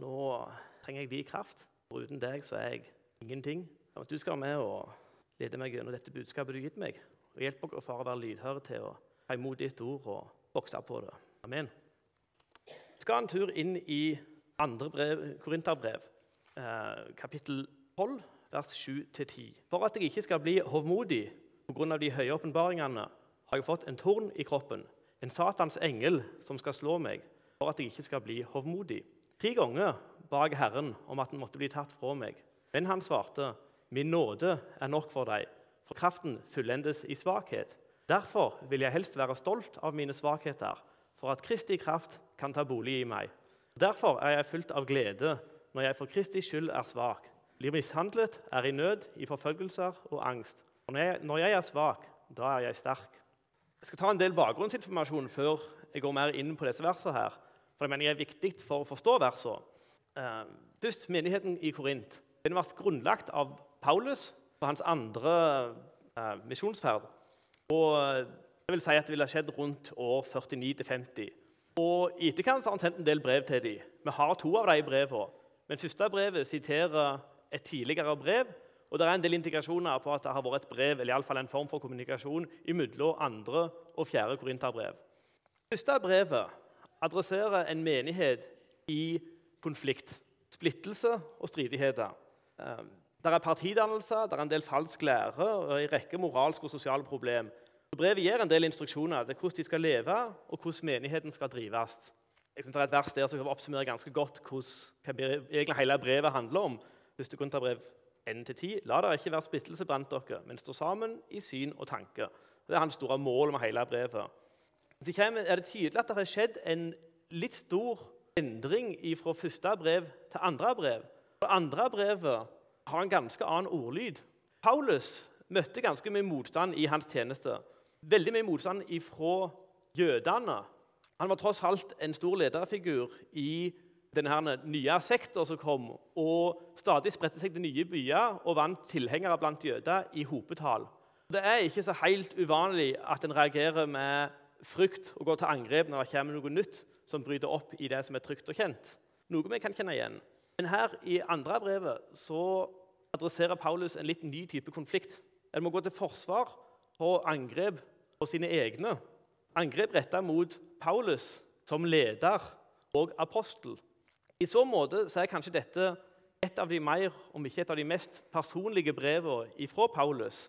nå trenger jeg din kraft. For uten deg så er jeg ingenting. Og du skal være med og lede meg gjennom dette budskapet du har gitt meg. Og hjelp meg far, å være lydhøre til å ta imot ditt ord og vokse på det. Amen. Vi skal en tur inn i andre brev, Korinterbrev, eh, kapittel 12, vers 7-10. For at jeg ikke skal bli hovmodig pga. de høye åpenbaringene, har jeg fått en torn i kroppen, en Satans engel som skal slå meg, for at jeg ikke skal bli hovmodig. Tre ganger ba jeg Herren om at den måtte bli tatt fra meg. Men han svarte, 'Min nåde er nok for deg, for kraften fullendes i svakhet.' Derfor vil jeg helst være stolt av mine svakheter, for at Kristi kraft kan ta bolig i meg. Derfor er jeg fylt av glede når jeg for Kristi skyld er svak, blir mishandlet, er i nød, i forfølgelser og angst. Og når jeg, når jeg er svak, da er jeg sterk. Jeg skal ta en del bakgrunnsinformasjon før jeg går mer inn på disse versene. her, for det mener jeg er viktig for å forstå versene. Eh, først menigheten i Korint. Den ble grunnlagt av Paulus på hans andre eh, misjonsferd. Og det vil si at det ville skjedd rundt år 49-50. Og I etterkant har han sendt en del brev til dem. Vi har to av de brevene. Men første brevet siterer et tidligere brev. Og det er en del indikasjoner på at det har vært et brev eller i alle fall en form for kommunikasjon mellom andre og fjerde korinterbrev. Første brevet adresserer en menighet i konflikt, splittelse og stridigheter. Eh, det er partidannelser, det er en del falsk lære og en rekke moralske og sosiale problemer. Brevet gir en del instruksjoner til hvordan de skal leve, og hvordan menigheten skal drives. Jeg synes Det er et vers der som oppsummerer ganske godt egentlig hele brevet handler om. Første Korinterbrev 1-10. La det ikke være splittelse blant dere, men stå sammen i syn og tanke. Det er hans store mål med hele brevet. Så er det tydelig at det har skjedd en litt stor endring fra første brev til andre brev. Det andre brevet har en ganske annen ordlyd. Paulus møtte ganske mye motstand i hans tjeneste. Veldig mye motstand fra jødene. Han var tross alt en stor lederfigur i denne nye sektor som kom, og stadig spredte seg til nye byer og vant tilhengere blant jøder i hopetall. Det er ikke så helt uvanlig at en reagerer med frykt og går til angrep når det kommer noe nytt som bryter opp i det som er trygt og kjent. Noe vi kan kjenne igjen. Men her i andre brevet så adresserer Paulus en litt ny type konflikt. En må gå til forsvar og angrep på sine egne. Angrep retta mot Paulus som leder og apostel. I så måte så er kanskje dette et av de mer, om ikke et av de mest personlige brevene fra Paulus.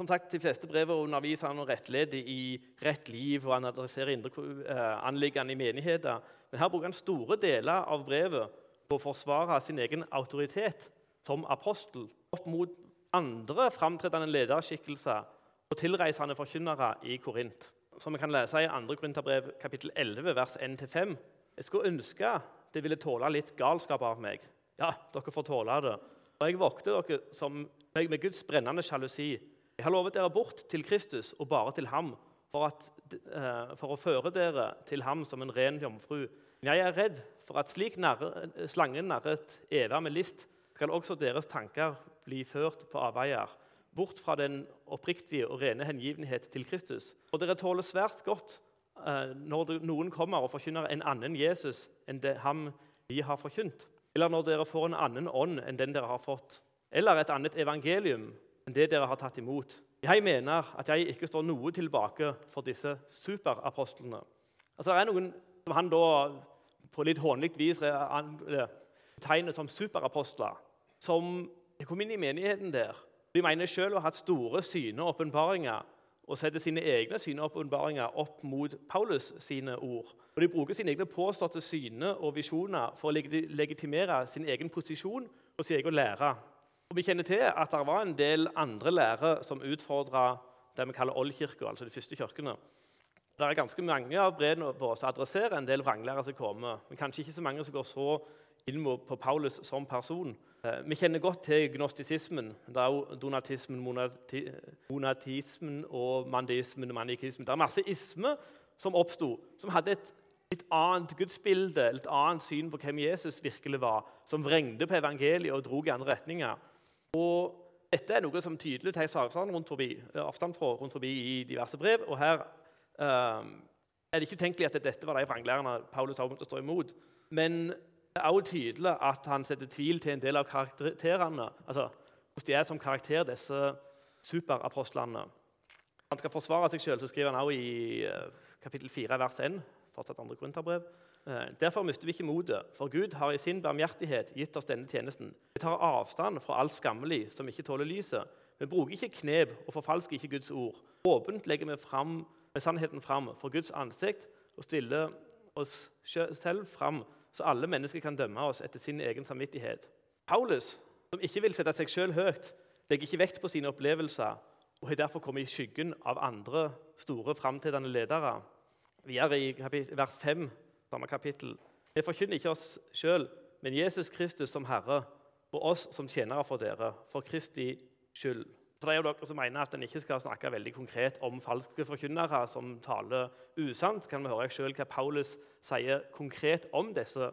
Som sagt, De fleste brevene underviser han og rettleder i rett liv, og han adresserer indre eh, anliggende i menigheter. Men her bruker han store deler av brevet på å forsvare sin egen autoritet som apostel opp mot andre framtredende lederskikkelser og tilreisende forkynnere i Korint. Som vi kan lese i 2. Korinterbrev kapittel 11, vers 1-5. Jeg skulle ønske det ville tåle litt galskap av meg. Ja, dere får tåle det. Og jeg vokter dere som, med Guds brennende sjalusi jeg har lovet dere bort til Kristus og bare til ham, for, at, uh, for å føre dere til ham som en ren jomfru. Men jeg er redd for at slik narre, slangen narret Eva med list, skal også deres tanker bli ført på avveier, bort fra den oppriktige og rene hengivenhet til Kristus. Og dere tåler svært godt uh, når noen kommer og forkynner en annen Jesus enn det ham vi har forkynt, eller når dere får en annen ånd enn den dere har fått, eller et annet evangelium enn det dere har tatt imot. Jeg mener at jeg ikke står noe tilbake for disse superapostlene. Altså, det er noen som han da på litt hånlig vis betegner som superapostler, som kom inn i menigheten der. De mener selv å ha hatt store syne og åpenbaringer setter sine egne syne opp mot Paulus sine ord. Og De bruker sine egne påståtte syne og visjoner for å legitimere sin egen posisjon og sin egen lære. Og Vi kjenner til at det var en del andre lærer som utfordra det vi kaller oldkirka, altså de første kirkene. Det er ganske mange av brevene våre som adresserer en del vranglærer som kommer, men kanskje ikke så mange som går så inn på Paulus som person. Eh, vi kjenner godt til gnostisismen. Det er jo donatismen, monatismen og mandismen og manikismen. Det er masse isme som oppsto, som hadde et litt annet gudsbilde, et annet syn på hvem Jesus virkelig var, som vrengte på evangeliet og dro i andre retninger. Og dette er noe som tydelig tar avstand, rundt forbi, eh, avstand fra rundt forbi i diverse brev. og her um, er det ikke utenkelig at dette var de vranglærerne Paulus har begynt å stå imot. Men Det er også tydelig at han setter tvil til en del av karakterene. altså hvordan de er som karakter, disse superapostlene. Han skal forsvare seg sjøl, skriver han også i eh, kapittel 4, vers 1. fortsatt andre Korinterbrev. Eh, Derfor mister vi ikke motet, for Gud har i sin barmhjertighet gitt oss denne tjenesten. Vi tar avstand fra alt skammelig som ikke tåler lyset. Vi bruker ikke knep og forfalsker ikke Guds ord. Åpent legger vi fram, med sannheten fram for Guds ansikt og stiller oss selv fram, så alle mennesker kan dømme oss etter sin egen samvittighet. Paulus, som ikke vil sette seg sjøl høyt, legger ikke vekt på sine opplevelser og har derfor kommet i skyggen av andre store framtredende ledere. Videre i vers 5 samme kapittel. Vi forkynner ikke oss sjøl, men Jesus Kristus som Herre, og oss som tjenere for dere, for Kristi skyld. For det er jo dere som mener at en ikke skal snakke veldig konkret om falske forkynnere som taler usant. kan vi høre selv hva Paulus sier konkret om disse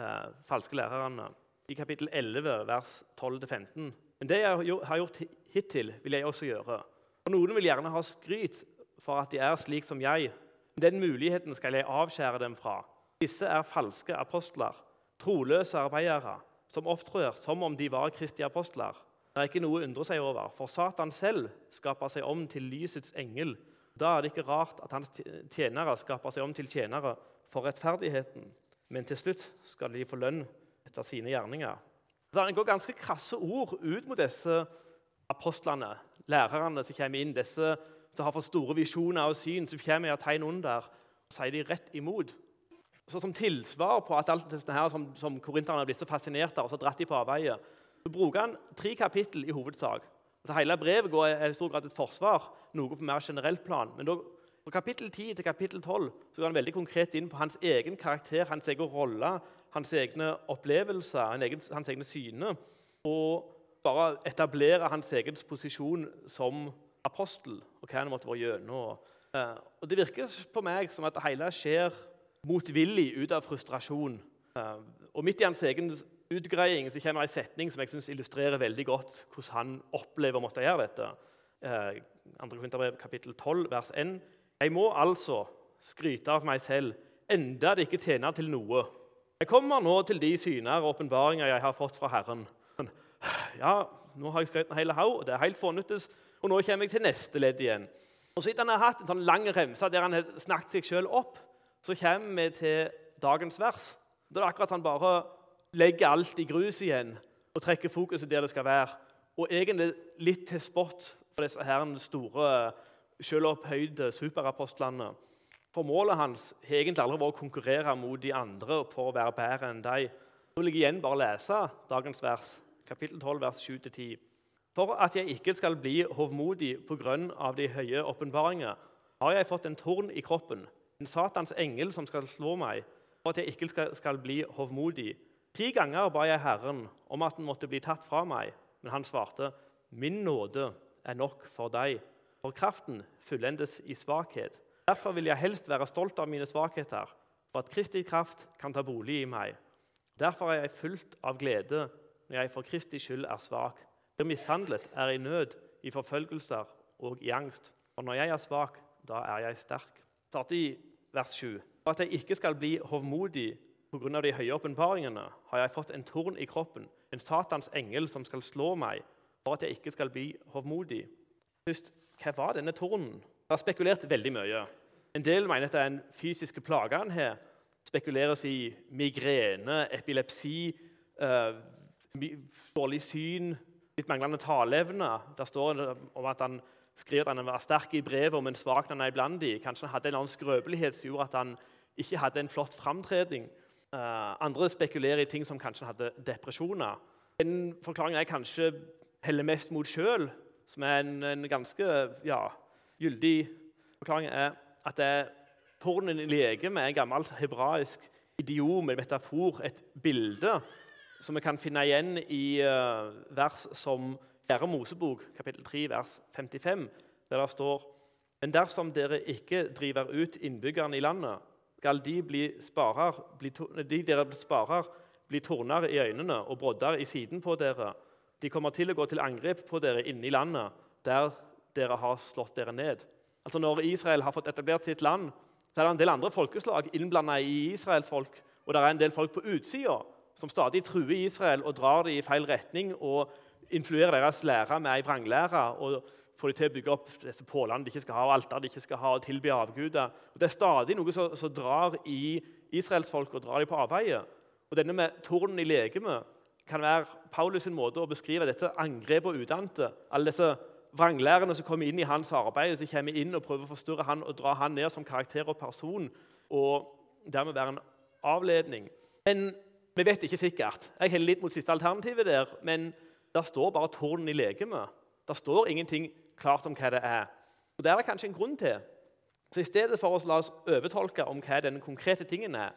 eh, falske lærerne. I kapittel 11, vers 12-15. Men det jeg har gjort hittil, vil jeg også gjøre. Og Noen vil gjerne ha skryt for at de er slik som jeg. Men den muligheten skal jeg avskjære dem fra. Disse er falske apostler, troløse arbeidere, som opptrår som om de var Kristi apostler. Det er ikke noe å undre seg over, for Satan selv skaper seg om til lysets engel. Da er det ikke rart at hans tjenere skaper seg om til tjenere for rettferdigheten. Men til slutt skal de få lønn etter sine gjerninger. Så Det går ganske krasse ord ut mot disse apostlene, lærerne som kommer inn, disse som har fått store visjoner og syn, som kommer i tegn under, og sier de rett imot. Så Som tilsvar på at alt dette her som, som korinterne har blitt så fascinert av, og så dratt de på avveie, så bruker han tre kapittel i hovedsak. Altså Hele brevet går i stor grad et forsvar, noe på mer generelt plan. Men da, fra kapittel 10 til kapittel 12 så går han veldig konkret inn på hans egen karakter, hans egen rolle, hans egne opplevelser, hans egne syne. Og bare etablere hans egen posisjon som apostel og hva han måtte være gjennom. Eh, og Det virker på meg som at hele skjer motvillig ut av frustrasjon. Eh, og Midt i hans egen utgreiing så kommer en setning som jeg synes illustrerer veldig godt hvordan han opplever å måtte gjøre dette. 2. Eh, Korinterbrev kapittel 12, vers 1. Jeg må altså skryte av meg selv, enda det ikke tjener til noe. Jeg kommer nå til de syner og åpenbaringer jeg har fått fra Herren. Ja, nå har jeg skrytt en hel haug, og det er helt fornyttes, og nå kommer jeg til neste ledd igjen. Og så har han hatt en sånn lang remse der han har snakket seg sjøl opp, så kommer vi til dagens vers. Da er det akkurat han bare legger alt i grus igjen og trekker fokuset der det skal være. Og egentlig litt til spott for disse her store, selvopphøyde superapostlene. For målet hans har egentlig aldri vært å konkurrere mot de andre for å være bedre enn dem. Så vil jeg igjen bare lese dagens vers, kapittel 12, vers 7-10. For at jeg ikke skal bli hovmodig pga. de høye åpenbaringer, har jeg fått en torn i kroppen en Satans engel som skal slå meg, for at jeg ikke skal, skal bli hovmodig. Tre ganger ba jeg Herren om at den måtte bli tatt fra meg, men han svarte, Min nåde er nok for deg, for kraften fullendes i svakhet. Derfor vil jeg helst være stolt av mine svakheter, for at Kristi kraft kan ta bolig i meg. Derfor er jeg fullt av glede når jeg for Kristi skyld er svak. Blir mishandlet, er i nød, i forfølgelser og i angst. For når jeg er svak, da er jeg sterk starter i vers 7. For at jeg ikke skal bli hovmodig pga. de høye åpenbaringene, har jeg fått en torn i kroppen, en Satans engel som skal slå meg, for at jeg ikke skal bli hovmodig. Først, Hva var denne tornen? Det har spekulert veldig mye. En del mener at det er en fysisk plage han har. Spekuleres i migrene, epilepsi, uh, dårlig syn, litt manglende taleevne. Det står om at han skriver at han var sterk i brevet, men svak når han er iblant i. Kanskje han hadde en annen skrøpelighet som gjorde at han ikke hadde en flott framtredning. Uh, andre spekulerer i ting som kanskje hadde depresjoner. En forklaring er kanskje heller mest mot sjøl, som er en, en ganske ja, gyldig forklaring. er at det er Tornen i legemet er en gammel hebraisk idiom, en metafor, et bilde som vi kan finne igjen i uh, vers som 4. Mosebok, kapittel 3, vers 55, der det står Men dersom dere ikke driver ut innbyggerne i landet, skal de, bli sparer, bli, de dere sparer, bli torner i øynene og brodder i siden på dere. De kommer til å gå til angrep på dere inne i landet, der dere har slått dere ned. Altså Når Israel har fått etablert sitt land, så er det en del andre folkeslag innblanda i Israels folk, og det er en del folk på utsida som stadig truer Israel og drar dem i feil retning og influerer deres lære med ei vranglære og få dem til å bygge opp disse pålene de ikke skal ha, og alter de ikke skal ha, og tilby avguder. Og det er stadig noe som, som drar i israelsfolk og drar dem på avveier. Og denne med tornen i legemet kan være Paulus' sin måte å beskrive dette angrepet og udante. Alle disse vranglærerne som kommer inn i hans arbeid, som kommer inn og prøver å forstyrre han og dra han ned som karakter og person, og dermed være en avledning. Men vi vet ikke sikkert. Jeg heller litt mot siste alternativet der, men der står bare tårnen i legemet. Der står ingenting klart om hva det er. Og Det er det kanskje en grunn til. Så I stedet for å la oss overtolke om hva den konkrete tingen er,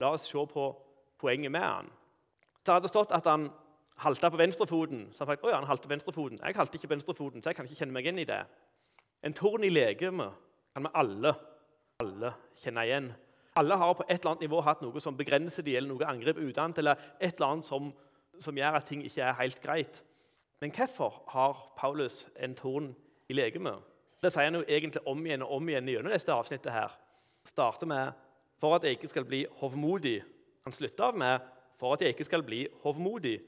la oss se på poenget med han. Så hadde det stått at han halta på venstrefoten. Så han oh ja, han halte venstrefoten. Jeg halte ikke venstrefoten, så jeg kan ikke kjenne meg igjen i det. En torn i legemet kan vi alle, alle kjenne igjen. Alle har på et eller annet nivå hatt noe som begrenser dem, eller noe angrep utenat, eller et eller annet som, som, gjør at ting ikke er helt greit. Men hvorfor har Paulus en torn i legemet? Det sier han jo egentlig om igjen og om igjen gjennom dette avsnittet. her. Starter med for at jeg ikke skal bli hovmodig. Han slutter av med for at jeg ikke skal bli hovmodig.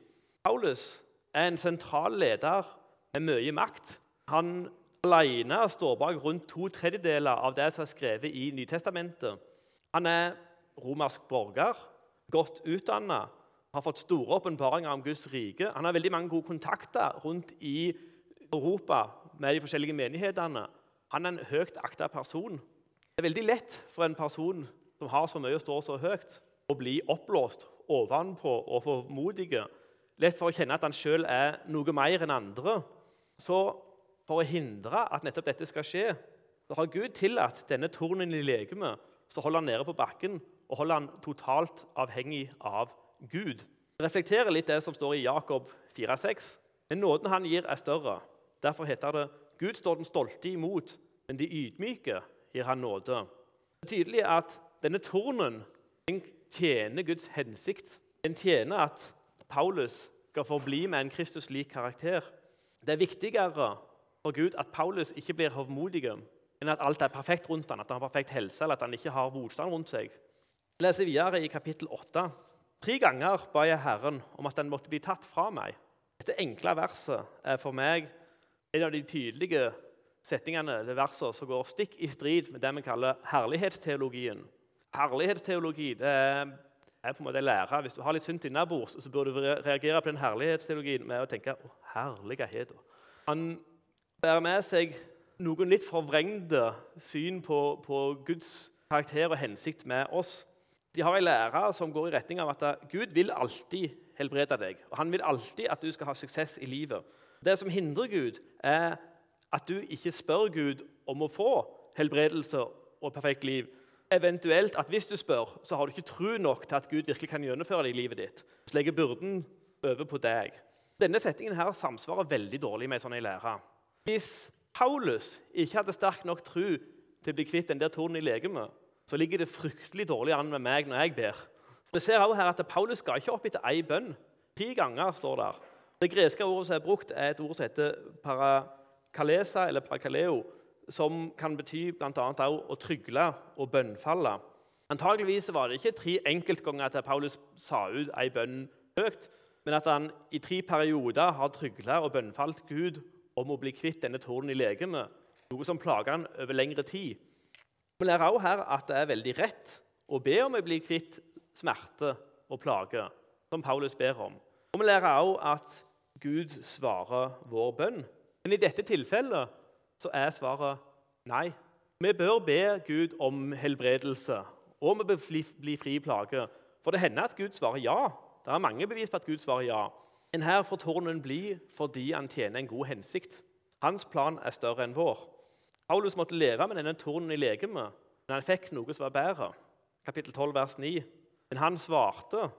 Paulus er en sentral leder med mye makt. Han alene står bak rundt to tredjedeler av det som er skrevet i Nytestamentet. Han er romersk borger, godt utdanna, har fått store åpenbaringer om Guds rike. Han har veldig mange gode kontakter rundt i Europa med de forskjellige menighetene. Han er en høyt akta person. Det er veldig lett for en person som har så mye og står så høyt, å bli oppblåst ovenpå og formodige. Lett for å kjenne at han sjøl er noe mer enn andre. Så for å hindre at nettopp dette skal skje, så har Gud tillatt denne tornen i legemet så holder han nede på bakken og holder han totalt avhengig av Gud. Reflekterer litt det som står i Jakob 4,6. Men nåden han gir, er større. Derfor heter det Gud står den stolte imot, men de ydmyke gir han nåde. Det er tydelig at denne tornen den tjener Guds hensikt. Den tjener at Paulus skal forbli med en Kristus-lik karakter. Det er viktigere for Gud at Paulus ikke blir hovmodig, enn at alt er perfekt rundt ham, at han har perfekt helse eller at han ikke har motstand rundt seg. Jeg leser videre i kapittel 8. Tre ganger ba jeg Herren om at den måtte bli tatt fra meg. Dette enkle verset er for meg en av de tydelige setningene det verset som går stikk i strid med det vi kaller herlighetsteologien. Herlighetsteologi det er, på en måte lære. Hvis du har litt synd innabords, så bør du reagere på den herlighetsteologien med å tenke å, herlighet. Han bærer med seg noen litt forvrengte syn på, på, Guds karakter og hensikt med oss. De har en lære som går i retning av at Gud vil alltid helbrede deg. og Han vil alltid at du skal ha suksess i livet. Det som hindrer Gud, er at du ikke spør Gud om å få helbredelse og perfekt liv. Eventuelt at hvis du spør, så har du ikke tro nok til at Gud virkelig kan gjennomføre det i livet ditt. Så legger byrden over på deg. Denne settingen her samsvarer veldig dårlig med en sånn lære. Hvis Paulus ikke hadde sterk nok tro til å bli kvitt den der tornen i legemet, så ligger det fryktelig dårlig an med meg når jeg ber. Vi ser også her at Paulus ga ikke opp etter ei bønn. Ti ganger står der. Det greske ordet som er brukt, er et ord som heter parakalesa, eller parakaleo, som kan bety bl.a. å trygle og bønnfalle. Antakeligvis var det ikke tre enkeltganger at Paulus sa ut ei bønn høyt, men at han i tre perioder har trygla og bønnfalt Gud om å bli kvitt denne tårnen i legemet, noe som plager han over lengre tid. Vi lærer også her at det er veldig rett å be om å bli kvitt smerte og plage, som Paulus ber om. Og Vi lærer også at Gud svarer vår bønn. Men i dette tilfellet så er svaret nei. Vi bør be Gud om helbredelse, og vi bør bli fri plage. For det hender at Gud svarer ja. Det er mange bevis på at Gud svarer ja. Men her får tårnen bli fordi han tjener en god hensikt. Hans plan er større enn vår. Paulus måtte leve med denne tornen i legemet, men han fikk noe som var bedre. Kapittel 12, vers 9. Men han svarte,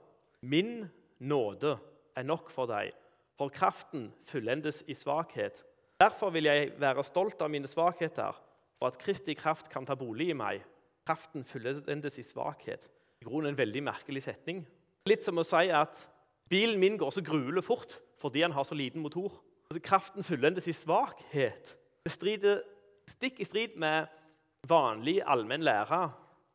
'Min nåde er nok for deg, for kraften fullendes i svakhet.' Derfor vil jeg være stolt av mine svakheter, for at Kristi kraft kan ta bolig i meg. Kraften fullendes i svakhet. I grunnen en veldig merkelig setning. Litt som å si at Bilen min går så gruelig fort fordi han har så liten motor. Altså, kraften fullendes i svakhet. Det strider stikk i strid med vanlig allmenn lære.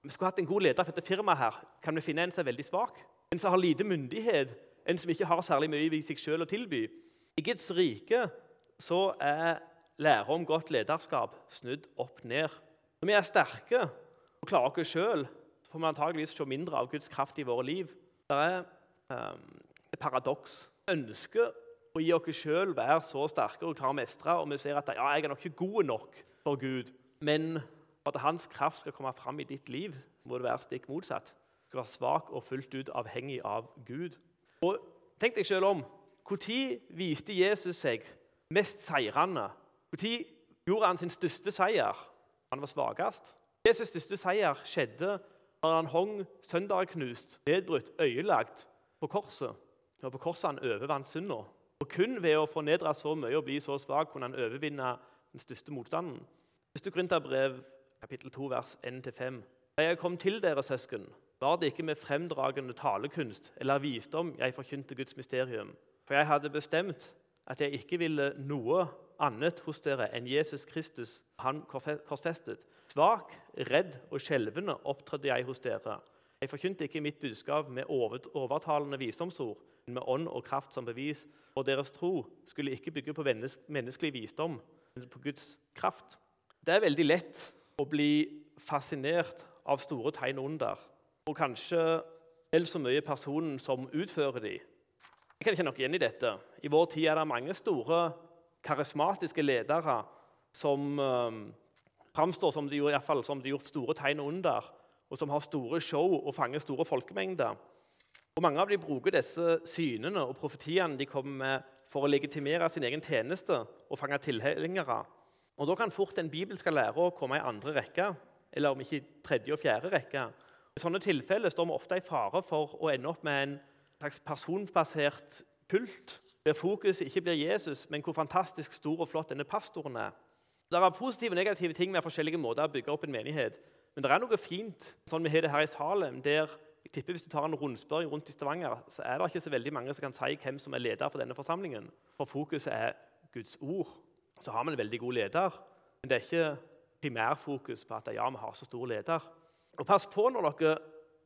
Vi skulle hatt en god leder for dette firmaet. her. Kan vi finne en som er veldig svak? en som har lite myndighet, en som ikke har særlig mye i seg selv å tilby. I Guds rike så er lære om godt lederskap snudd opp ned. Når vi er sterke og klarer oss sjøl, får vi antageligvis se mindre av Guds kraft i våre liv. Det er um, et paradoks. Ønsker å gi oss sjøl være så sterke og klare å mestre, og vi ser at ja, jeg er nok ikke god nok for Gud. Men at hans kraft skal komme fram i ditt liv, må det være stikk motsatt. Du skal være svak og fullt ut avhengig av Gud. Og Tenk deg selv om. Når viste Jesus seg mest seirende? Når gjorde han sin største seier? Han var svakest. Jesus' største seier skjedde når han hang sønderknust, nedbrutt, øyelagt på korset. Og på korset han overvant synda. Og kun ved å fornedre så mye og bli så svak kunne han overvinne den største motstanden. Første Korinterbrev, kapittel 2, vers 1-5. Da jeg kom til dere, søsken, var det ikke med fremdragende talekunst eller visdom jeg forkynte Guds mysterium. For jeg hadde bestemt at jeg ikke ville noe annet hos dere enn Jesus Kristus, han korsfestet. Svak, redd og skjelvende opptrådte jeg hos dere. Jeg forkynte ikke mitt budskap med overtalende visdomsord, men med ånd og kraft som bevis. Og deres tro skulle ikke bygge på menneskelig visdom, på Guds kraft. Det er veldig lett å bli fascinert av store tegn under, og kanskje vel så mye personen som utfører dem. Jeg kan ikke noe igjen i dette. I vår tid er det mange store karismatiske ledere som eh, framstår som de, fall, som de gjort store tegn under, og som har store show og fanger store folkemengder. Og Mange av dem bruker disse synene og profetiene de kommer med for å legitimere sin egen tjeneste og fange tilhengere. Og Da kan fort den bibelske læra komme i andre rekke, eller om ikke i tredje og fjerde rekke. I sånne tilfeller står vi ofte i fare for å ende opp med en slags personbasert kult, der fokuset ikke blir Jesus, men hvor fantastisk stor og flott denne pastoren er. Det er positive og negative ting med forskjellige måter å bygge opp en menighet. Men det er noe fint sånn vi har det her i Salem, der jeg tipper Hvis du tar en rundspørring rundt i Stavanger, så er det ikke så veldig mange som kan si hvem som er leder for denne forsamlingen. For fokuset er Guds ord. Så har vi en veldig god leder, men det er ikke primærfokus på at ja, vi har så stor leder. Og Pass på når dere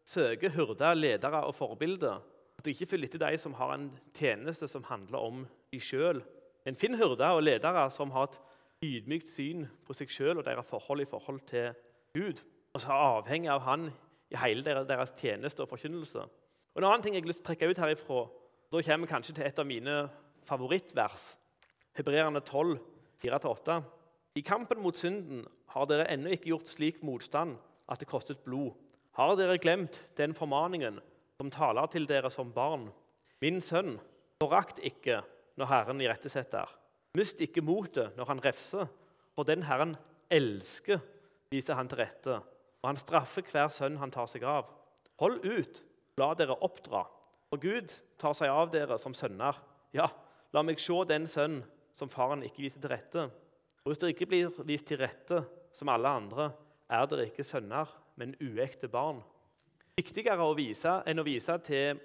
søker hyrder, ledere og forbilder, at dere ikke følger etter de som har en tjeneste som handler om de sjøl. Men finn hyrder og ledere som har et ydmykt syn på seg sjøl og deres forhold i forhold til Gud, og som er avhengig av Han i hele deres tjeneste og forkynnelse. Og En annen ting jeg har lyst til å trekke ut herifra, da kommer vi kanskje til et av mine favorittvers. Hebreerne 12, 4-8. I kampen mot synden har dere ennå ikke gjort slik motstand at det kostet blod. Har dere glemt den formaningen som taler til dere som barn? Min sønn, forakt ikke når Herren irettesetter. Mist ikke motet når han refser, for den Herren elsker, viser han til rette og han straffer hver sønn han tar seg av. Hold ut, la dere oppdra, for Gud tar seg av dere som sønner. Ja, la meg se den sønn som faren ikke viser til rette. Og hvis dere ikke blir vist til rette som alle andre, er dere ikke sønner, men uekte barn. Viktigere å vise enn å vise til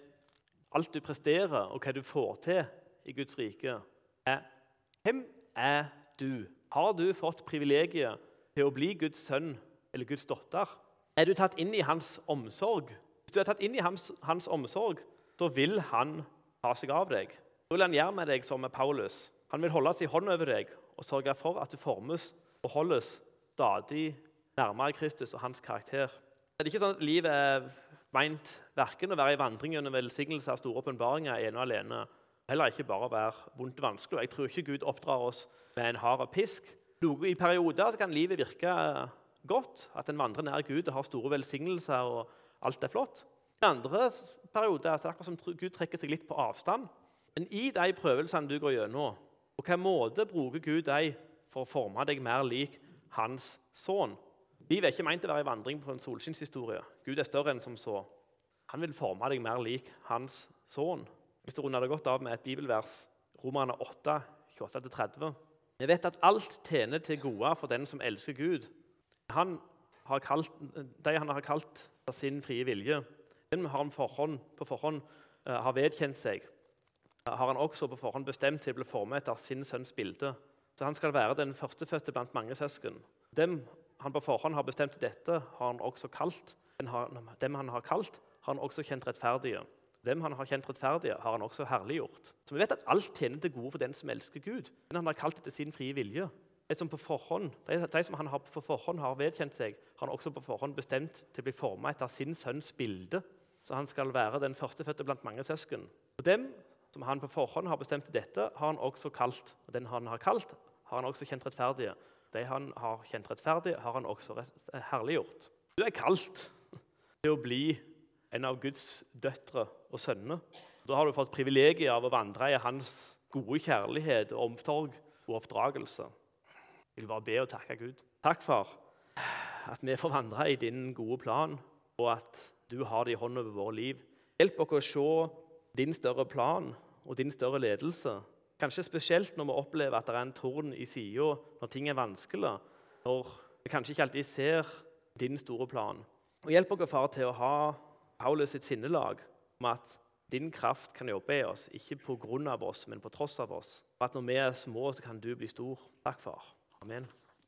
alt du presterer, og hva du får til i Guds rike, er hvem er du? Har du fått privilegiet til å bli Guds sønn eller Guds datter? Er du tatt inn i hans omsorg? Hvis du er tatt inn i hans, hans omsorg, så vil han ta seg av deg. Da vil han gjøre med deg som med Paulus. Han vil holde sin hånd over deg og sørge for at du formes og holdes stadig nærmere Kristus og hans karakter. Det er ikke sånn at livet er meint verken å være i vandring gjennom velsignelse av store åpenbaringer ene og alene, heller ikke bare å være vondt og vanskelig. Jeg tror ikke Gud oppdrar oss med en hard pisk. I perioder kan livet virke godt, at en vandrer nær Gud og har store velsignelser, og alt er flott. I andre perioder er det akkurat som Gud trekker seg litt på avstand. Men i de prøvelsene du går gjennom, på hvilken måte bruker Gud deg for å forme deg mer lik hans sønn? Livet er ikke meint å være en vandring på en solskinnshistorie. Gud er større enn som så. Han vil forme deg mer lik hans sønn. Hvis du runder det godt av med et bibelvers, Romerne 8, 28-30. Vi vet at alt tjener til gode for den som elsker Gud, han har kalt, de han har kalt av sin frie vilje, den har han forhånd, på forhånd uh, har vedkjent seg, uh, har han også på forhånd bestemt til å bli formet etter sin sønns bilde. Så han skal være den førstefødte blant mange søsken. Dem han på forhånd har bestemt til dette, har han også kalt. Dem han har kalt, har han også kjent rettferdige. Dem han har kjent rettferdige, har han også herliggjort. Så vi vet at alt tjener til gode for den som elsker Gud. Men han har kalt etter sin frie vilje. Som, på forhånd, de, de som han har på forhånd har vedkjent seg, har han også på forhånd bestemt til å bli formet etter sin sønns bilde. Så han skal være den førstefødte blant mange søsken. Og dem som han på forhånd har bestemt til dette, har han også kalt. Og den han har kalt, har han også kjent rettferdige. De han har kjent rettferdige, har han også herliggjort. Du er kalt til å bli en av Guds døtre og sønner. Da har du fått privilegiet av å vandre i hans gode kjærlighet, omsorg og oppdragelse. Jeg vil bare be og takke Gud. Takk, far, at vi får vandre i din gode plan, og at du har det i hånden over våre liv. Hjelp oss å se din større plan og din større ledelse. Kanskje spesielt når vi opplever at det er en torn i sida, når ting er vanskelig. Når vi kanskje ikke alltid ser din store plan. Og Hjelp oss, far, til å ha Paulus sitt sinnelag om at din kraft kan jobbe i oss, ikke pga. oss, men på tross av oss. Og at når vi er små, så kan du bli stor. Takk, far. Amen.